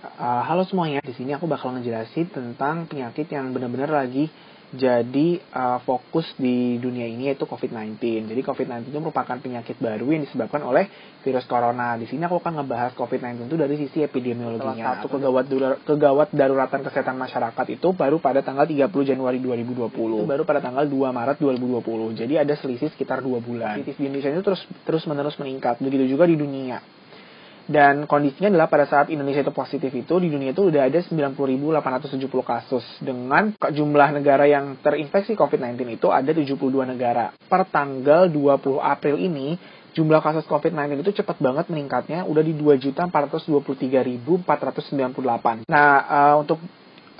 Uh, halo semuanya, di sini aku bakal ngejelasin tentang penyakit yang benar-benar lagi jadi uh, fokus di dunia ini yaitu COVID-19. Jadi COVID-19 itu merupakan penyakit baru yang disebabkan oleh virus corona. Di sini aku akan ngebahas COVID-19 itu dari sisi epidemiologinya. Satu kegawat, kegawat daruratan kesehatan masyarakat itu baru pada tanggal 30 Januari 2020. Itu baru pada tanggal 2 Maret 2020. Jadi ada selisih sekitar 2 bulan. Di Indonesia itu terus terus menerus meningkat. Begitu juga di dunia. Dan kondisinya adalah pada saat Indonesia itu positif itu, di dunia itu udah ada 90.870 kasus. Dengan jumlah negara yang terinfeksi COVID-19 itu ada 72 negara. Per tanggal 20 April ini, jumlah kasus COVID-19 itu cepat banget meningkatnya, udah di 2.423.498. Nah, uh, untuk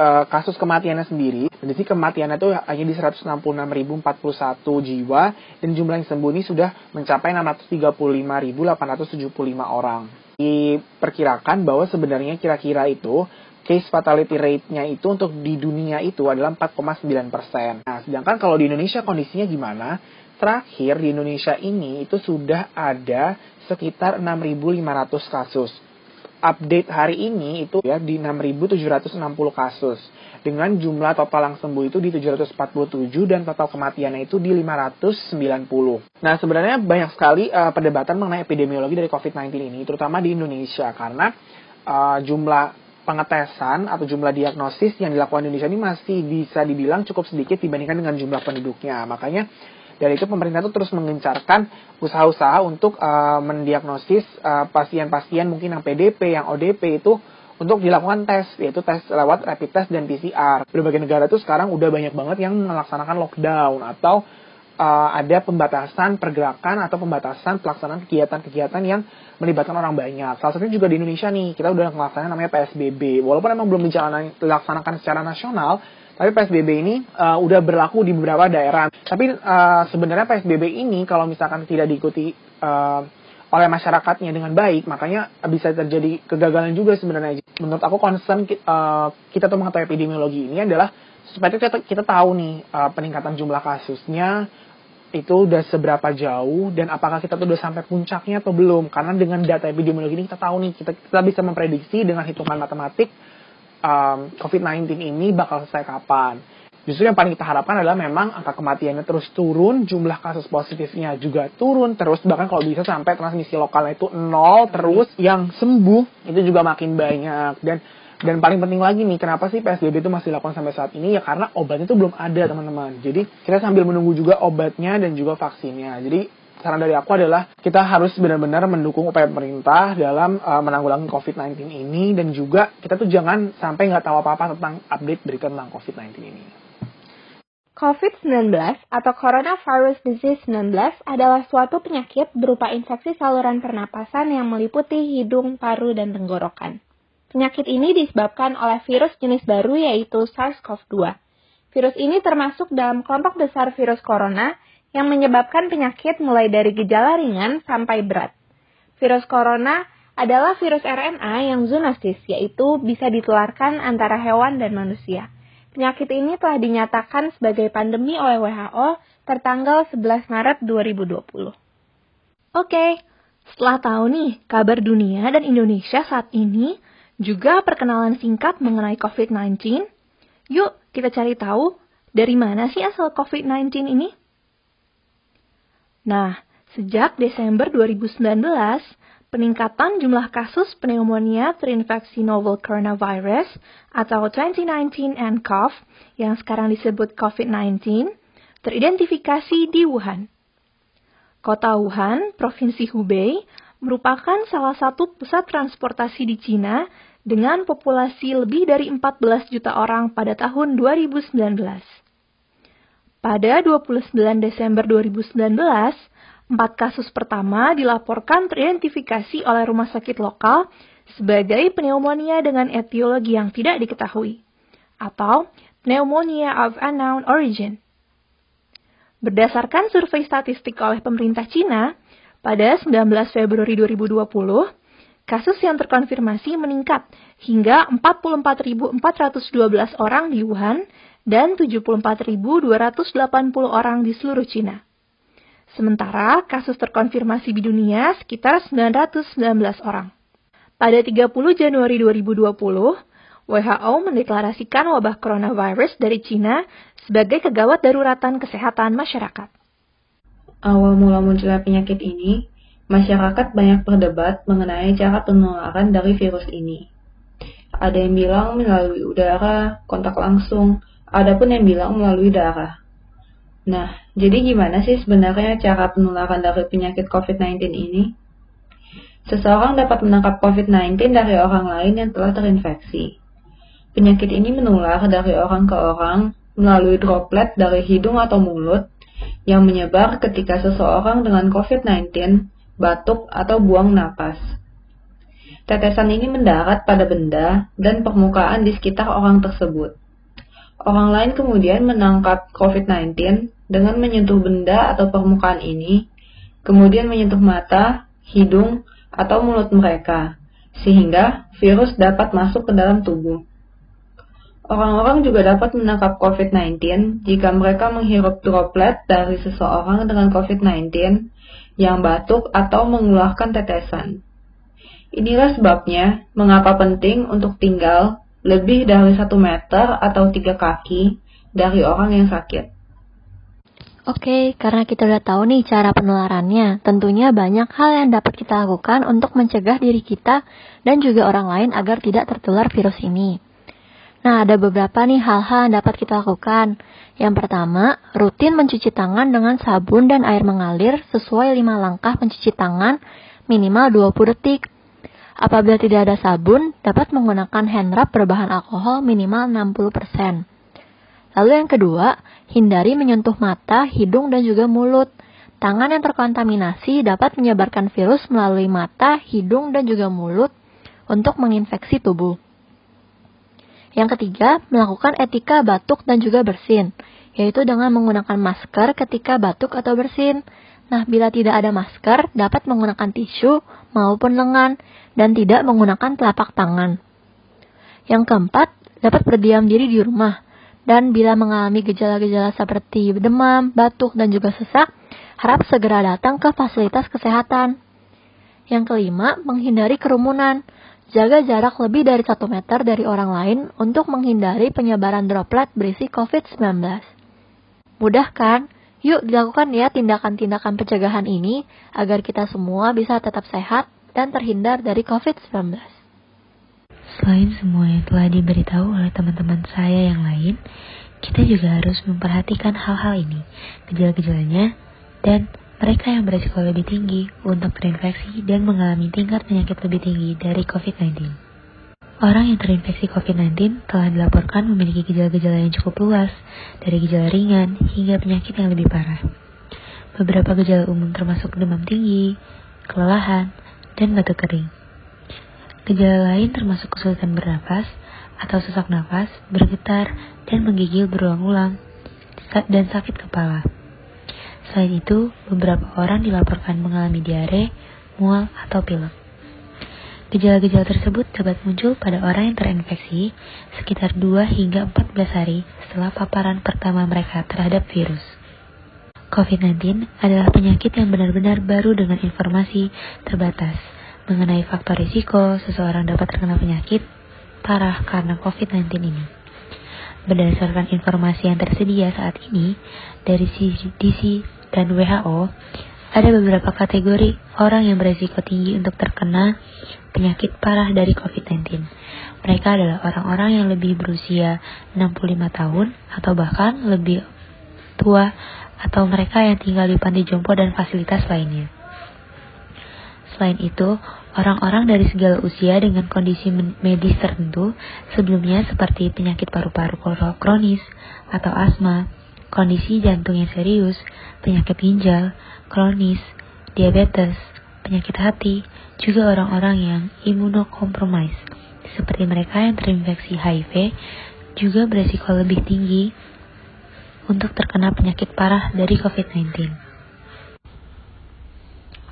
uh, kasus kematiannya sendiri, jadi kematiannya itu hanya di 166.041 jiwa dan jumlah yang sembuh ini sudah mencapai 635.875 orang diperkirakan bahwa sebenarnya kira-kira itu case fatality rate-nya itu untuk di dunia itu adalah 4,9 persen. Nah, sedangkan kalau di Indonesia kondisinya gimana? Terakhir di Indonesia ini itu sudah ada sekitar 6.500 kasus. Update hari ini itu ya di 6.760 kasus dengan jumlah total yang sembuh itu di 747 dan total kematiannya itu di 590. Nah, sebenarnya banyak sekali uh, perdebatan mengenai epidemiologi dari COVID-19 ini, terutama di Indonesia karena uh, jumlah pengetesan atau jumlah diagnosis yang dilakukan di Indonesia ini masih bisa dibilang cukup sedikit dibandingkan dengan jumlah penduduknya. Makanya dari itu pemerintah itu terus mengencarkan usaha-usaha untuk uh, mendiagnosis pasien-pasien uh, mungkin yang PDP, yang ODP itu untuk dilakukan tes, yaitu tes lewat rapid test dan PCR. Berbagai negara itu sekarang udah banyak banget yang melaksanakan lockdown atau uh, ada pembatasan pergerakan atau pembatasan pelaksanaan kegiatan-kegiatan yang melibatkan orang banyak. Salah satunya juga di Indonesia nih, kita udah melaksanakan namanya PSBB. Walaupun emang belum dilaksanakan secara nasional, tapi PSBB ini uh, udah berlaku di beberapa daerah. Tapi uh, sebenarnya PSBB ini kalau misalkan tidak diikuti uh, oleh masyarakatnya dengan baik, makanya bisa terjadi kegagalan juga sebenarnya. Menurut aku concern uh, kita tuh mengetahui epidemiologi ini adalah supaya kita, kita tahu nih uh, peningkatan jumlah kasusnya itu udah seberapa jauh dan apakah kita tuh udah sampai puncaknya atau belum karena dengan data epidemiologi ini kita tahu nih kita kita bisa memprediksi dengan hitungan matematik um, COVID-19 ini bakal selesai kapan Justru yang paling kita harapkan adalah memang angka kematiannya terus turun, jumlah kasus positifnya juga turun terus, bahkan kalau bisa sampai transmisi lokalnya itu nol terus, yang sembuh itu juga makin banyak. Dan dan paling penting lagi nih, kenapa sih PSBB itu masih dilakukan sampai saat ini? Ya karena obatnya itu belum ada teman-teman. Jadi kita sambil menunggu juga obatnya dan juga vaksinnya. Jadi saran dari aku adalah kita harus benar-benar mendukung upaya pemerintah dalam uh, menanggulangi COVID-19 ini dan juga kita tuh jangan sampai nggak tahu apa-apa tentang update berita tentang COVID-19 ini. COVID-19 atau Coronavirus Disease 19 adalah suatu penyakit berupa infeksi saluran pernapasan yang meliputi hidung, paru, dan tenggorokan. Penyakit ini disebabkan oleh virus jenis baru yaitu SARS-CoV-2. Virus ini termasuk dalam kelompok besar virus corona yang menyebabkan penyakit mulai dari gejala ringan sampai berat. Virus corona adalah virus RNA yang zoonosis, yaitu bisa ditularkan antara hewan dan manusia. Penyakit ini telah dinyatakan sebagai pandemi oleh WHO tertanggal 11 Maret 2020. Oke, setelah tahu nih kabar dunia dan Indonesia saat ini, juga perkenalan singkat mengenai COVID-19, yuk kita cari tahu dari mana sih asal COVID-19 ini? Nah, sejak Desember 2019, peningkatan jumlah kasus pneumonia terinfeksi novel coronavirus atau 2019 nCoV yang sekarang disebut COVID-19 teridentifikasi di Wuhan. Kota Wuhan, Provinsi Hubei, merupakan salah satu pusat transportasi di Cina dengan populasi lebih dari 14 juta orang pada tahun 2019. Pada 29 Desember 2019, Empat kasus pertama dilaporkan teridentifikasi oleh rumah sakit lokal sebagai pneumonia dengan etiologi yang tidak diketahui, atau pneumonia of unknown origin. Berdasarkan survei statistik oleh pemerintah Cina, pada 19 Februari 2020, kasus yang terkonfirmasi meningkat hingga 44.412 orang di Wuhan dan 74.280 orang di seluruh Cina. Sementara kasus terkonfirmasi di dunia sekitar 919 orang. Pada 30 Januari 2020, WHO mendeklarasikan wabah coronavirus dari Cina sebagai kegawat daruratan kesehatan masyarakat. Awal mula munculnya penyakit ini, masyarakat banyak berdebat mengenai cara penularan dari virus ini. Ada yang bilang melalui udara, kontak langsung, ada pun yang bilang melalui darah. Nah, jadi gimana sih sebenarnya cara penularan dari penyakit COVID-19 ini? Seseorang dapat menangkap COVID-19 dari orang lain yang telah terinfeksi. Penyakit ini menular dari orang ke orang melalui droplet dari hidung atau mulut yang menyebar ketika seseorang dengan COVID-19 batuk atau buang napas. Tetesan ini mendarat pada benda dan permukaan di sekitar orang tersebut. Orang lain kemudian menangkap COVID-19 dengan menyentuh benda atau permukaan ini, kemudian menyentuh mata, hidung, atau mulut mereka, sehingga virus dapat masuk ke dalam tubuh. Orang-orang juga dapat menangkap COVID-19 jika mereka menghirup droplet dari seseorang dengan COVID-19 yang batuk atau mengeluarkan tetesan. Inilah sebabnya mengapa penting untuk tinggal lebih dari satu meter atau tiga kaki dari orang yang sakit. Oke, karena kita udah tahu nih cara penularannya, tentunya banyak hal yang dapat kita lakukan untuk mencegah diri kita dan juga orang lain agar tidak tertular virus ini. Nah, ada beberapa nih hal-hal yang dapat kita lakukan. Yang pertama, rutin mencuci tangan dengan sabun dan air mengalir sesuai 5 langkah mencuci tangan minimal 20 detik. Apabila tidak ada sabun, dapat menggunakan hand rub berbahan alkohol minimal 60%. Lalu yang kedua, hindari menyentuh mata, hidung, dan juga mulut. Tangan yang terkontaminasi dapat menyebarkan virus melalui mata, hidung, dan juga mulut untuk menginfeksi tubuh. Yang ketiga, melakukan etika batuk dan juga bersin, yaitu dengan menggunakan masker ketika batuk atau bersin. Nah, bila tidak ada masker, dapat menggunakan tisu maupun lengan dan tidak menggunakan telapak tangan. Yang keempat, dapat berdiam diri di rumah. Dan bila mengalami gejala-gejala seperti demam, batuk, dan juga sesak, harap segera datang ke fasilitas kesehatan. Yang kelima, menghindari kerumunan. Jaga jarak lebih dari 1 meter dari orang lain untuk menghindari penyebaran droplet berisi COVID-19. Mudah kan? Yuk dilakukan ya tindakan-tindakan pencegahan ini agar kita semua bisa tetap sehat dan terhindar dari COVID-19. Selain semua yang telah diberitahu oleh teman-teman saya yang lain, kita juga harus memperhatikan hal-hal ini, gejala-gejalanya, dan mereka yang berisiko lebih tinggi untuk terinfeksi dan mengalami tingkat penyakit lebih tinggi dari COVID-19. Orang yang terinfeksi COVID-19 telah dilaporkan memiliki gejala-gejala yang cukup luas, dari gejala ringan hingga penyakit yang lebih parah. Beberapa gejala umum termasuk demam tinggi, kelelahan, dan batuk kering. Gejala lain termasuk kesulitan bernapas atau sesak nafas, bergetar, dan menggigil berulang-ulang, dan sakit kepala. Selain itu, beberapa orang dilaporkan mengalami diare, mual, atau pilek. Gejala-gejala tersebut dapat muncul pada orang yang terinfeksi sekitar 2 hingga 14 hari setelah paparan pertama mereka terhadap virus. COVID-19 adalah penyakit yang benar-benar baru dengan informasi terbatas mengenai faktor risiko seseorang dapat terkena penyakit parah karena COVID-19 ini. Berdasarkan informasi yang tersedia saat ini dari CDC dan WHO, ada beberapa kategori orang yang berisiko tinggi untuk terkena penyakit parah dari COVID-19. Mereka adalah orang-orang yang lebih berusia 65 tahun atau bahkan lebih tua atau mereka yang tinggal di panti jompo dan fasilitas lainnya. Selain itu, orang-orang dari segala usia dengan kondisi medis tertentu sebelumnya seperti penyakit paru-paru kronis atau asma, kondisi jantung yang serius, penyakit ginjal, kronis, diabetes, penyakit hati, juga orang-orang yang imunokompromis, seperti mereka yang terinfeksi HIV, juga beresiko lebih tinggi untuk terkena penyakit parah dari COVID-19.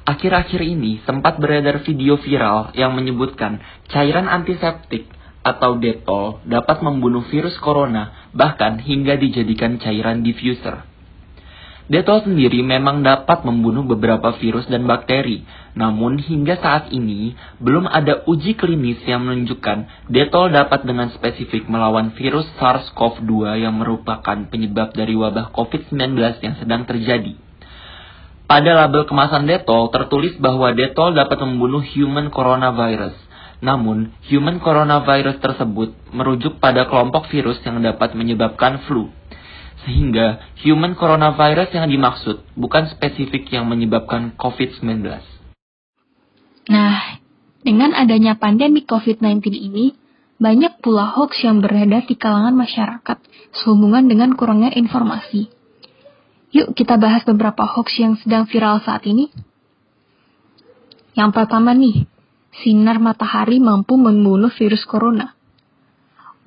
Akhir-akhir ini sempat beredar video viral yang menyebutkan cairan antiseptik atau detol dapat membunuh virus corona bahkan hingga dijadikan cairan diffuser. Detol sendiri memang dapat membunuh beberapa virus dan bakteri, namun hingga saat ini belum ada uji klinis yang menunjukkan Detol dapat dengan spesifik melawan virus SARS-CoV-2 yang merupakan penyebab dari wabah COVID-19 yang sedang terjadi. Pada label kemasan Detol tertulis bahwa Detol dapat membunuh human coronavirus. Namun, human coronavirus tersebut merujuk pada kelompok virus yang dapat menyebabkan flu. Sehingga human coronavirus yang dimaksud bukan spesifik yang menyebabkan COVID-19. Nah, dengan adanya pandemi COVID-19 ini, banyak pula hoax yang beredar di kalangan masyarakat sehubungan dengan kurangnya informasi. Yuk kita bahas beberapa hoax yang sedang viral saat ini. Yang pertama nih, sinar matahari mampu membunuh virus corona.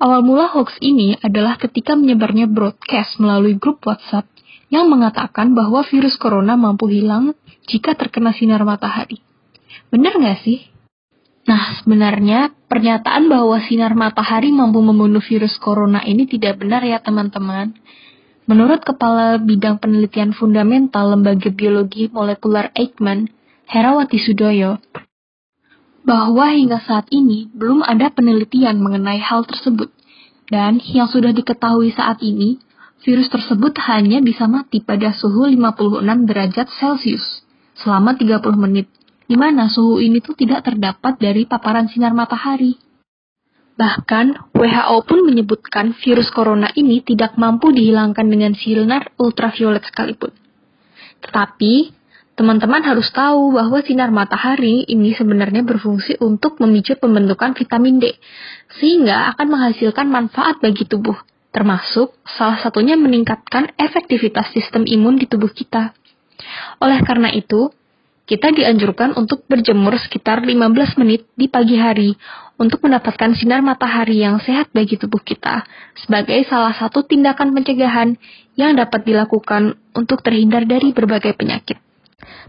Awal mula hoax ini adalah ketika menyebarnya broadcast melalui grup WhatsApp yang mengatakan bahwa virus corona mampu hilang jika terkena sinar matahari. Benar nggak sih? Nah, sebenarnya pernyataan bahwa sinar matahari mampu membunuh virus corona ini tidak benar ya teman-teman. Menurut Kepala Bidang Penelitian Fundamental Lembaga Biologi Molekuler Eijkman, Herawati Sudoyo, bahwa hingga saat ini belum ada penelitian mengenai hal tersebut. Dan yang sudah diketahui saat ini, virus tersebut hanya bisa mati pada suhu 56 derajat Celcius selama 30 menit, di mana suhu ini tuh tidak terdapat dari paparan sinar matahari. Bahkan, WHO pun menyebutkan virus corona ini tidak mampu dihilangkan dengan sinar ultraviolet sekalipun. Tetapi, Teman-teman harus tahu bahwa sinar matahari ini sebenarnya berfungsi untuk memicu pembentukan vitamin D, sehingga akan menghasilkan manfaat bagi tubuh, termasuk salah satunya meningkatkan efektivitas sistem imun di tubuh kita. Oleh karena itu, kita dianjurkan untuk berjemur sekitar 15 menit di pagi hari untuk mendapatkan sinar matahari yang sehat bagi tubuh kita sebagai salah satu tindakan pencegahan yang dapat dilakukan untuk terhindar dari berbagai penyakit.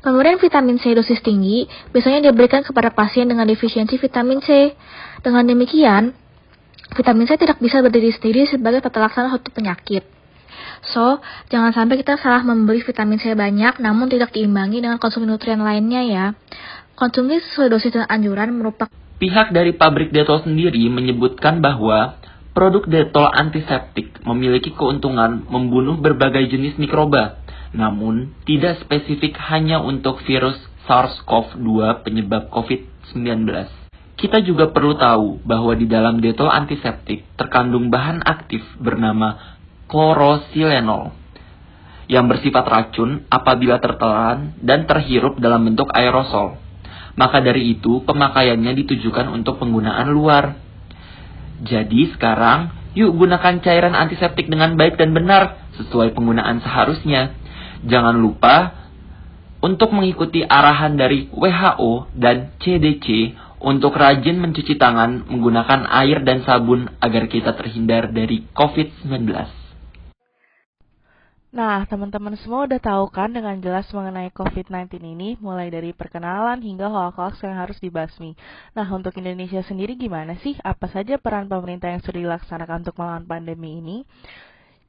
Pemberian vitamin C dosis tinggi biasanya diberikan kepada pasien dengan defisiensi vitamin C. Dengan demikian, vitamin C tidak bisa berdiri sendiri sebagai tata laksana suatu penyakit. So, jangan sampai kita salah membeli vitamin C banyak namun tidak diimbangi dengan konsumsi nutrien lainnya ya. Konsumsi sesuai dosis dan anjuran merupakan Pihak dari pabrik Detol sendiri menyebutkan bahwa produk Detol antiseptik memiliki keuntungan membunuh berbagai jenis mikroba namun tidak spesifik hanya untuk virus SARS-CoV-2 penyebab COVID-19. Kita juga perlu tahu bahwa di dalam detol antiseptik terkandung bahan aktif bernama klorosilenol yang bersifat racun apabila tertelan dan terhirup dalam bentuk aerosol. Maka dari itu, pemakaiannya ditujukan untuk penggunaan luar. Jadi sekarang, yuk gunakan cairan antiseptik dengan baik dan benar sesuai penggunaan seharusnya. Jangan lupa untuk mengikuti arahan dari WHO dan CDC untuk rajin mencuci tangan menggunakan air dan sabun agar kita terhindar dari COVID-19. Nah, teman-teman semua udah tahu kan dengan jelas mengenai COVID-19 ini, mulai dari perkenalan hingga hoax-hoax yang harus dibasmi. Nah, untuk Indonesia sendiri gimana sih? Apa saja peran pemerintah yang sudah dilaksanakan untuk melawan pandemi ini?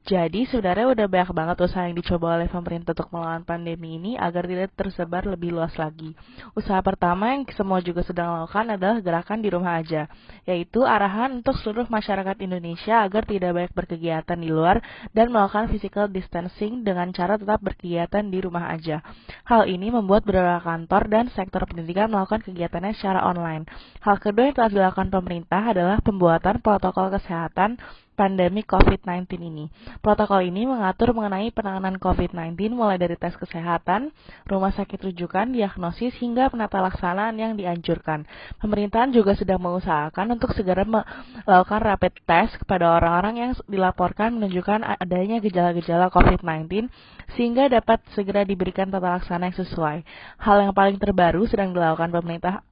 Jadi sebenarnya udah banyak banget usaha yang dicoba oleh pemerintah untuk melawan pandemi ini agar tidak tersebar lebih luas lagi. Usaha pertama yang semua juga sedang lakukan adalah gerakan di rumah aja, yaitu arahan untuk seluruh masyarakat Indonesia agar tidak banyak berkegiatan di luar dan melakukan physical distancing dengan cara tetap berkegiatan di rumah aja. Hal ini membuat beberapa kantor dan sektor pendidikan melakukan kegiatannya secara online. Hal kedua yang telah dilakukan pemerintah adalah pembuatan protokol kesehatan pandemi COVID-19 ini. Protokol ini mengatur mengenai penanganan COVID-19 mulai dari tes kesehatan, rumah sakit rujukan, diagnosis, hingga penata laksanaan yang dianjurkan. Pemerintahan juga sedang mengusahakan untuk segera melakukan rapid test kepada orang-orang yang dilaporkan menunjukkan adanya gejala-gejala COVID-19 sehingga dapat segera diberikan tata laksana yang sesuai. Hal yang paling terbaru sedang dilakukan pemerintah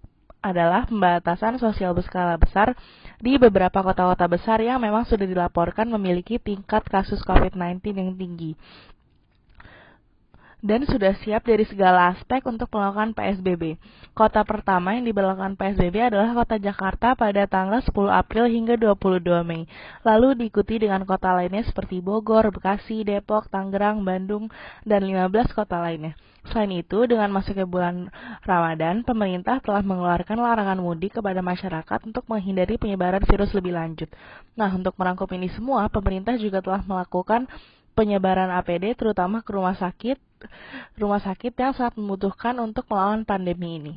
adalah pembatasan sosial berskala besar di beberapa kota-kota besar yang memang sudah dilaporkan memiliki tingkat kasus COVID-19 yang tinggi. Dan sudah siap dari segala aspek untuk melakukan PSBB. Kota pertama yang diberlakukan PSBB adalah kota Jakarta pada tanggal 10 April hingga 22 Mei. Lalu diikuti dengan kota lainnya seperti Bogor, Bekasi, Depok, Tangerang, Bandung, dan 15 kota lainnya. Selain itu, dengan masuknya bulan Ramadan, pemerintah telah mengeluarkan larangan mudik kepada masyarakat untuk menghindari penyebaran virus lebih lanjut. Nah, untuk merangkum ini semua, pemerintah juga telah melakukan penyebaran APD terutama ke rumah sakit, rumah sakit yang sangat membutuhkan untuk melawan pandemi ini.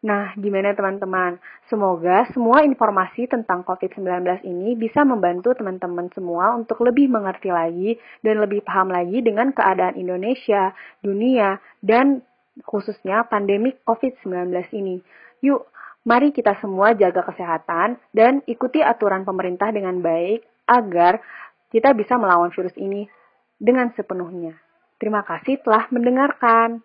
Nah, gimana teman-teman? Semoga semua informasi tentang COVID-19 ini bisa membantu teman-teman semua untuk lebih mengerti lagi dan lebih paham lagi dengan keadaan Indonesia, dunia, dan khususnya pandemi COVID-19 ini. Yuk, mari kita semua jaga kesehatan dan ikuti aturan pemerintah dengan baik agar kita bisa melawan virus ini dengan sepenuhnya. Terima kasih telah mendengarkan.